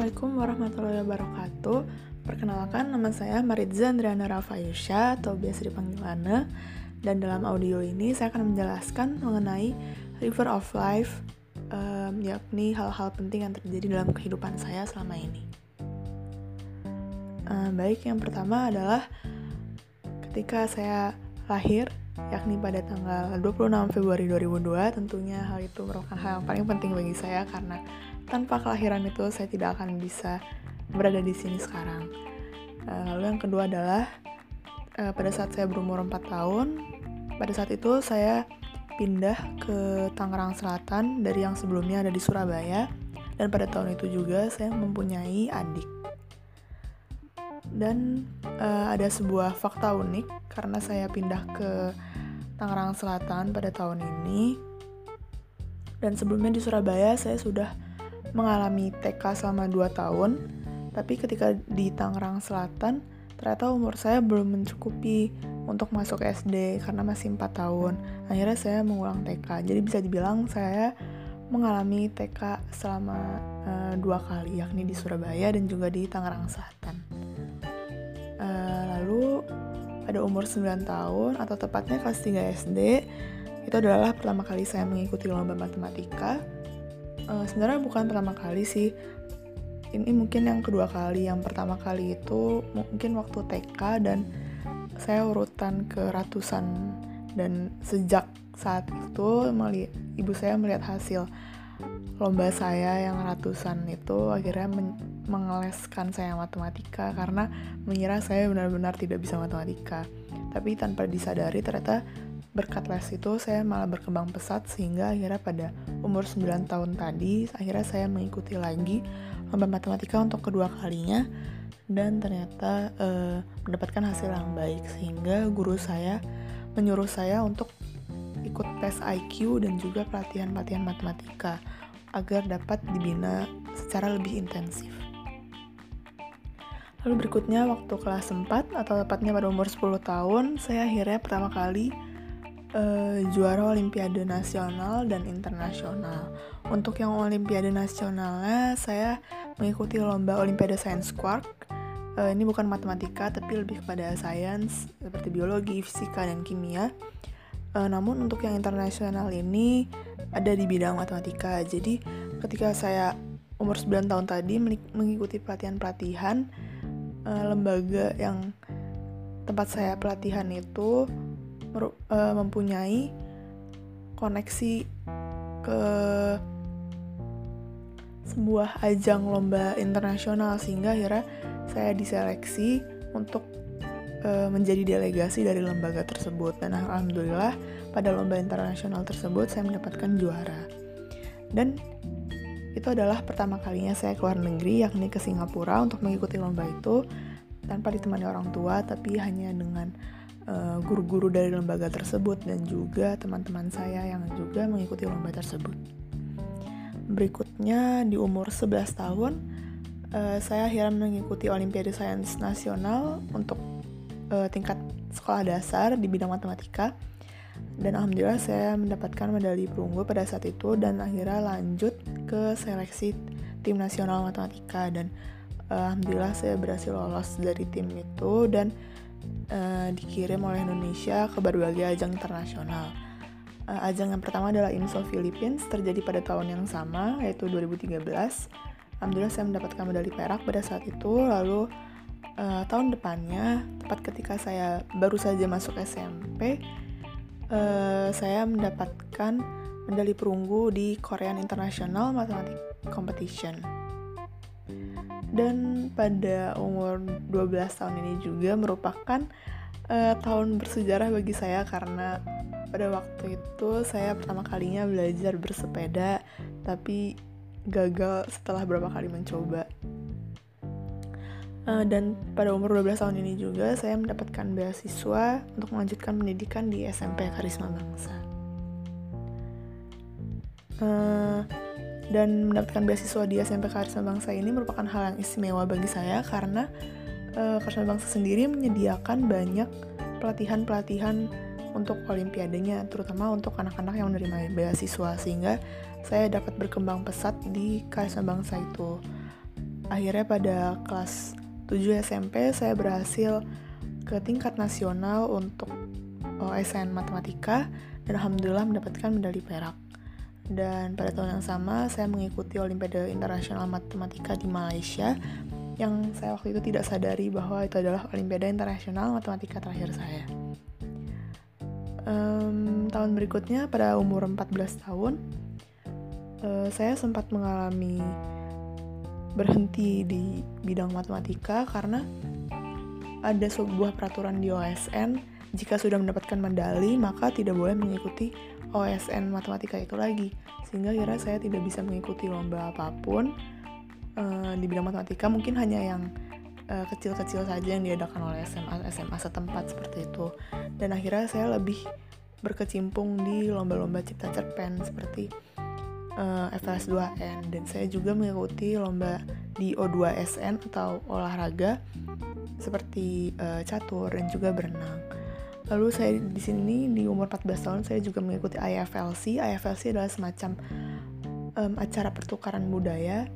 Assalamualaikum warahmatullahi wabarakatuh. Perkenalkan, nama saya Maritza Andriana Rafayusha atau biasa dipanggil Ana. Dan dalam audio ini saya akan menjelaskan mengenai River of Life um, Yakni hal-hal penting yang terjadi dalam kehidupan saya selama ini. Um, Baik, yang pertama adalah Ketika saya lahir yakni pada tanggal 26 Februari 2002 tentunya hal itu merupakan hal yang paling penting bagi saya karena tanpa kelahiran itu saya tidak akan bisa berada di sini sekarang. Uh, lalu yang kedua adalah uh, pada saat saya berumur 4 tahun, pada saat itu saya pindah ke Tangerang Selatan dari yang sebelumnya ada di Surabaya dan pada tahun itu juga saya mempunyai adik. Dan uh, ada sebuah fakta unik karena saya pindah ke Tangerang Selatan pada tahun ini. Dan sebelumnya di Surabaya saya sudah mengalami TK selama 2 tahun, tapi ketika di Tangerang Selatan, ternyata umur saya belum mencukupi untuk masuk SD karena masih 4 tahun. Akhirnya saya mengulang TK. Jadi bisa dibilang saya mengalami TK selama uh, dua kali, yakni di Surabaya dan juga di Tangerang Selatan. Uh, lalu pada umur 9 tahun atau tepatnya kelas 3 SD, itu adalah pertama kali saya mengikuti lomba matematika uh, sebenarnya bukan pertama kali sih. Ini mungkin yang kedua kali. Yang pertama kali itu mungkin waktu TK dan saya urutan ke ratusan dan sejak saat itu ibu saya melihat hasil lomba saya yang ratusan itu akhirnya men mengeleskan saya matematika. Karena mengira saya benar-benar tidak bisa matematika tapi tanpa disadari ternyata berkat les itu saya malah berkembang pesat sehingga akhirnya pada umur 9 tahun tadi akhirnya saya mengikuti lagi lomba matematika untuk kedua kalinya dan ternyata uh, mendapatkan hasil yang baik sehingga guru saya menyuruh saya untuk ikut tes IQ dan juga pelatihan-pelatihan matematika agar dapat dibina secara lebih intensif. Lalu berikutnya waktu kelas 4 atau tepatnya pada umur 10 tahun, saya akhirnya pertama kali uh, juara Olimpiade nasional dan internasional. Untuk yang Olimpiade nasionalnya, saya mengikuti lomba Olimpiade Science Quark. Uh, ini bukan matematika, tapi lebih kepada sains seperti biologi, fisika, dan kimia. Uh, namun untuk yang internasional ini ada di bidang matematika. Jadi ketika saya umur 9 tahun tadi mengikuti pelatihan-pelatihan uh, lembaga yang tempat saya pelatihan itu uh, mempunyai koneksi ke sebuah ajang lomba internasional sehingga akhirnya saya diseleksi untuk uh, menjadi delegasi dari lembaga tersebut. Dan alhamdulillah pada lomba internasional tersebut saya mendapatkan juara. Dan itu adalah pertama kalinya saya keluar negeri yakni ke Singapura untuk mengikuti lomba itu tanpa ditemani orang tua tapi hanya dengan Eh, guru-guru uh, dari lembaga tersebut dan juga teman-teman saya yang juga mengikuti lomba tersebut. Berikutnya di umur 11 tahun uh, saya akhirnya mengikuti Olimpiade Sains Nasional untuk uh, tingkat sekolah dasar di bidang matematika dan alhamdulillah saya mendapatkan medali perunggu pada saat itu dan akhirnya lanjut ke seleksi tim nasional matematika dan uh, alhamdulillah saya berhasil lolos dari tim itu dan uh, dikirim oleh Indonesia ke berbagai ajang internasional. Uh, ajang yang pertama adalah INSO Philippines terjadi pada tahun yang sama yaitu 2013. Alhamdulillah saya mendapatkan medali perak pada saat itu. Lalu uh, tahun depannya, tepat ketika saya baru saja masuk SMP, uh, saya mendapatkan medali perunggu di Korean International Mathematics Competition. Dan pada umur 12 tahun ini juga merupakan uh, tahun bersejarah bagi saya karena pada waktu itu saya pertama kalinya belajar bersepeda tapi gagal setelah beberapa kali mencoba uh, dan pada umur 12 tahun ini juga saya mendapatkan beasiswa untuk melanjutkan pendidikan di SMP Karisma Bangsa. Uh, dan mendapatkan beasiswa di SMP Karisma Bangsa ini merupakan hal yang istimewa bagi saya karena uh, Karisma Bangsa sendiri menyediakan banyak pelatihan-pelatihan untuk olimpiadenya terutama untuk anak-anak yang menerima beasiswa sehingga saya dapat berkembang pesat di Karisma Bangsa itu. Akhirnya pada kelas 7 SMP saya berhasil ke tingkat nasional untuk OSN Matematika dan alhamdulillah mendapatkan medali perak. Dan pada tahun yang sama saya mengikuti Olimpiade Internasional Matematika di Malaysia yang saya waktu itu tidak sadari bahwa itu adalah Olimpiade Internasional Matematika terakhir saya. Um, tahun berikutnya pada umur 14 tahun uh, saya sempat mengalami berhenti di bidang matematika karena ada sebuah peraturan di OSN jika sudah mendapatkan medali maka tidak boleh mengikuti OSN matematika itu lagi. Sehingga kira saya tidak bisa mengikuti lomba apa pun uh, di bidang matematika. Mungkin hanya yang eh, kecil-kecil saja yang diadakan oleh SMA SMA setempat seperti itu. Dan akhirnya saya lebih berkecimpung di lomba-lomba cipta cerpen seperti uh, FLS 2N dan saya juga mengikuti lomba di O2SN atau olahraga seperti uh, catur dan juga berenang. Lalu saya di sini di umur 14 tahun saya juga mengikuti IFLC. IFLC adalah semacam um, acara pertukaran budaya.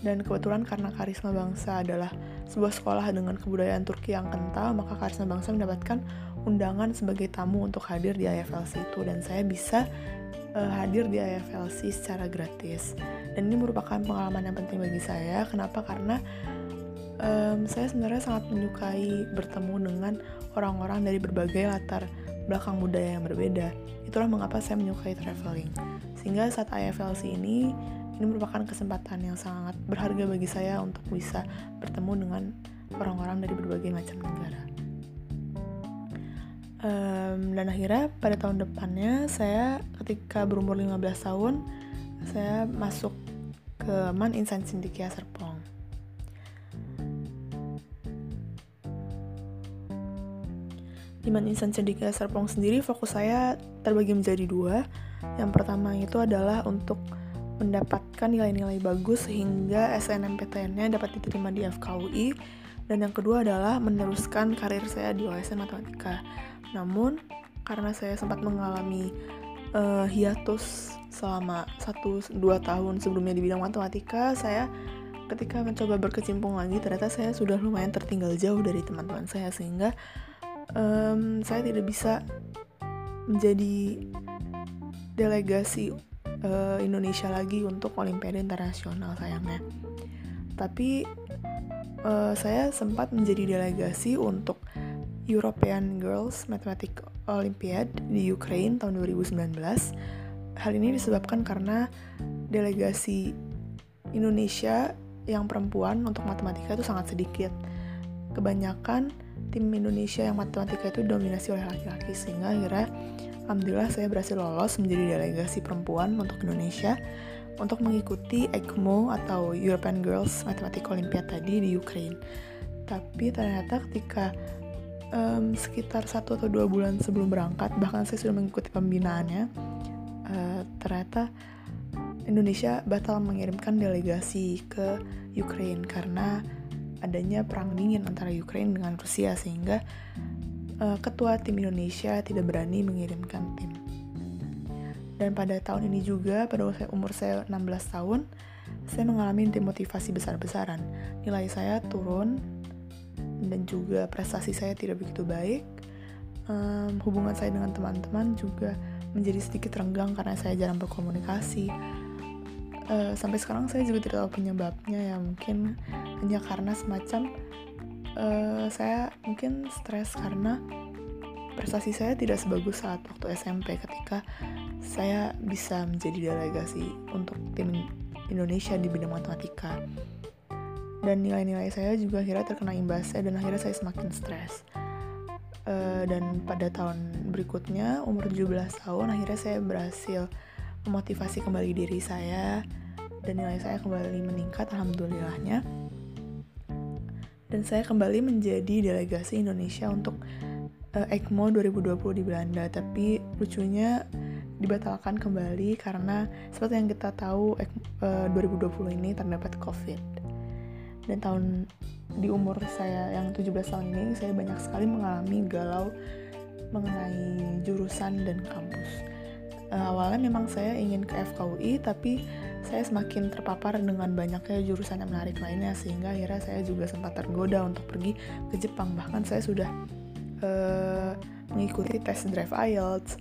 Dan kebetulan karena Karisma Bangsa adalah sebuah sekolah dengan kebudayaan Turki yang kental, maka Karisma Bangsa mendapatkan undangan sebagai tamu untuk hadir di IFLC itu dan saya bisa uh, hadir di IFLC secara gratis. Dan ini merupakan pengalaman yang penting bagi saya. Kenapa? Karena um, saya sebenarnya sangat menyukai bertemu dengan orang-orang dari berbagai latar belakang budaya yang berbeda. Itulah mengapa saya menyukai traveling. Sehingga saat IFLC ini, ini merupakan kesempatan yang sangat berharga bagi saya untuk bisa bertemu dengan orang-orang dari berbagai macam negara. Um, dan akhirnya pada tahun depannya saya ketika berumur 15 tahun saya masuk ke Man Insan Sindikia Serpong Di Insan Cendikia Serpong sendiri fokus saya terbagi menjadi dua. Yang pertama itu adalah untuk mendapatkan nilai-nilai bagus sehingga SNMPTN-nya dapat diterima di FKUI dan yang kedua adalah meneruskan karir saya di OSN Matematika. Namun karena saya sempat mengalami uh, hiatus selama 1-2 tahun sebelumnya di bidang matematika, saya ketika mencoba berkecimpung lagi ternyata saya sudah lumayan tertinggal jauh dari teman-teman saya sehingga um, saya tidak bisa menjadi delegasi uh, Indonesia lagi untuk Olimpiade Internasional sayangnya. Tapi uh, saya sempat menjadi delegasi untuk European Girls Mathematics Olympiad di Ukraine tahun 2019. Hal ini disebabkan karena delegasi Indonesia yang perempuan untuk matematika itu sangat sedikit. Kebanyakan tim Indonesia yang matematika itu dominasi oleh laki-laki sehingga akhirnya alhamdulillah saya berhasil lolos menjadi delegasi perempuan untuk Indonesia untuk mengikuti ECMO atau European Girls Mathematics Olympiad tadi di Ukraine. Tapi ternyata ketika um, sekitar satu atau dua bulan sebelum berangkat, bahkan saya sudah mengikuti pembinaannya, uh, ternyata Indonesia batal mengirimkan delegasi ke Ukraine karena adanya perang dingin antara Ukraina dengan Rusia sehingga uh, ketua tim Indonesia tidak berani mengirimkan tim. Dan pada tahun ini juga pada umur saya 16 tahun, saya mengalami demotivasi besar-besaran. Nilai saya turun dan juga prestasi saya tidak begitu baik. Um, hubungan saya dengan teman-teman juga menjadi sedikit renggang karena saya jarang berkomunikasi uh, sampai sekarang saya juga tidak tahu penyebabnya ya mungkin hanya karena semacam uh, saya mungkin stres karena prestasi saya tidak sebagus saat waktu SMP ketika saya bisa menjadi delegasi untuk tim Indonesia di bidang matematika dan nilai-nilai saya juga akhirnya terkena imbasnya dan akhirnya saya semakin stres. Uh, dan pada tahun berikutnya umur 17 tahun akhirnya saya berhasil memotivasi kembali diri saya dan nilai saya kembali meningkat alhamdulillahnya. Dan saya kembali menjadi delegasi Indonesia untuk uh, ECMO 2020 di Belanda. Tapi lucunya dibatalkan kembali karena seperti yang kita tahu uh, 2020 ini terdapat COVID dan tahun di umur saya yang 17 tahun ini saya banyak sekali mengalami galau mengenai jurusan dan kampus. Uh, awalnya memang saya ingin ke FKUI tapi saya semakin terpapar dengan banyaknya jurusan yang menarik lainnya sehingga akhirnya saya juga sempat tergoda untuk pergi ke Jepang. Bahkan saya sudah uh, mengikuti tes drive IELTS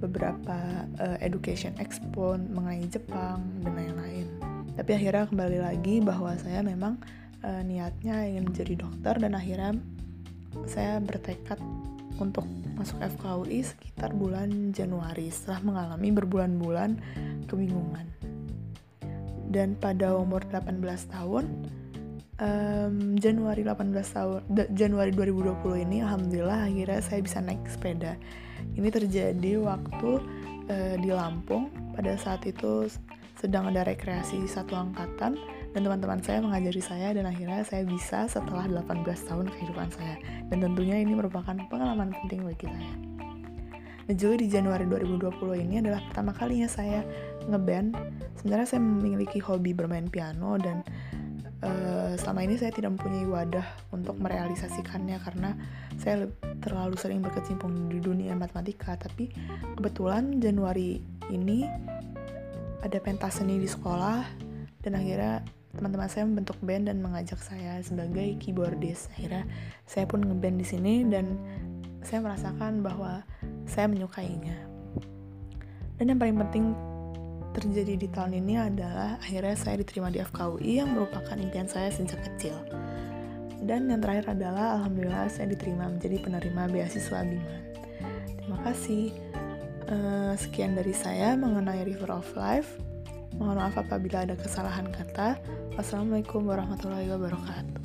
beberapa uh, education expo mengenai Jepang dan lain-lain. Tapi akhirnya kembali lagi bahwa saya memang uh, niatnya ingin menjadi dokter dan akhirnya saya bertekad untuk masuk FKUI sekitar bulan Januari setelah mengalami berbulan-bulan kebingungan. Dan pada umur 18 tahun, um, Januari 18 tahun Januari 2020 ini alhamdulillah akhirnya saya bisa naik sepeda. Ini terjadi waktu uh, di Lampung pada saat itu sedang ada rekreasi satu angkatan dan teman-teman saya mengajari saya dan akhirnya saya bisa setelah 18 tahun kehidupan saya. Dan tentunya ini merupakan pengalaman penting bagi saya. Dan juga di Januari 2020 ini adalah pertama kalinya saya ngeband. Sebenarnya saya memiliki hobi bermain piano dan uh, selama ini saya tidak mempunyai wadah untuk merealisasikannya karena saya terlalu sering berkecimpung di dunia matematika. Tapi kebetulan Januari ini ada pentas seni di sekolah dan akhirnya teman-teman saya membentuk band dan mengajak saya sebagai keyboardist. Akhirnya saya pun ngeband di sini dan saya merasakan bahwa saya menyukainya. Dan yang paling penting terjadi di tahun ini adalah akhirnya saya diterima di FKUI yang merupakan impian saya sejak kecil. Dan yang terakhir adalah alhamdulillah saya diterima menjadi penerima beasiswa Biman. Terima kasih. Uh, sekian dari saya mengenai River of Life. Mohon maaf apabila ada kesalahan kata. Wassalamualaikum warahmatullahi wabarakatuh.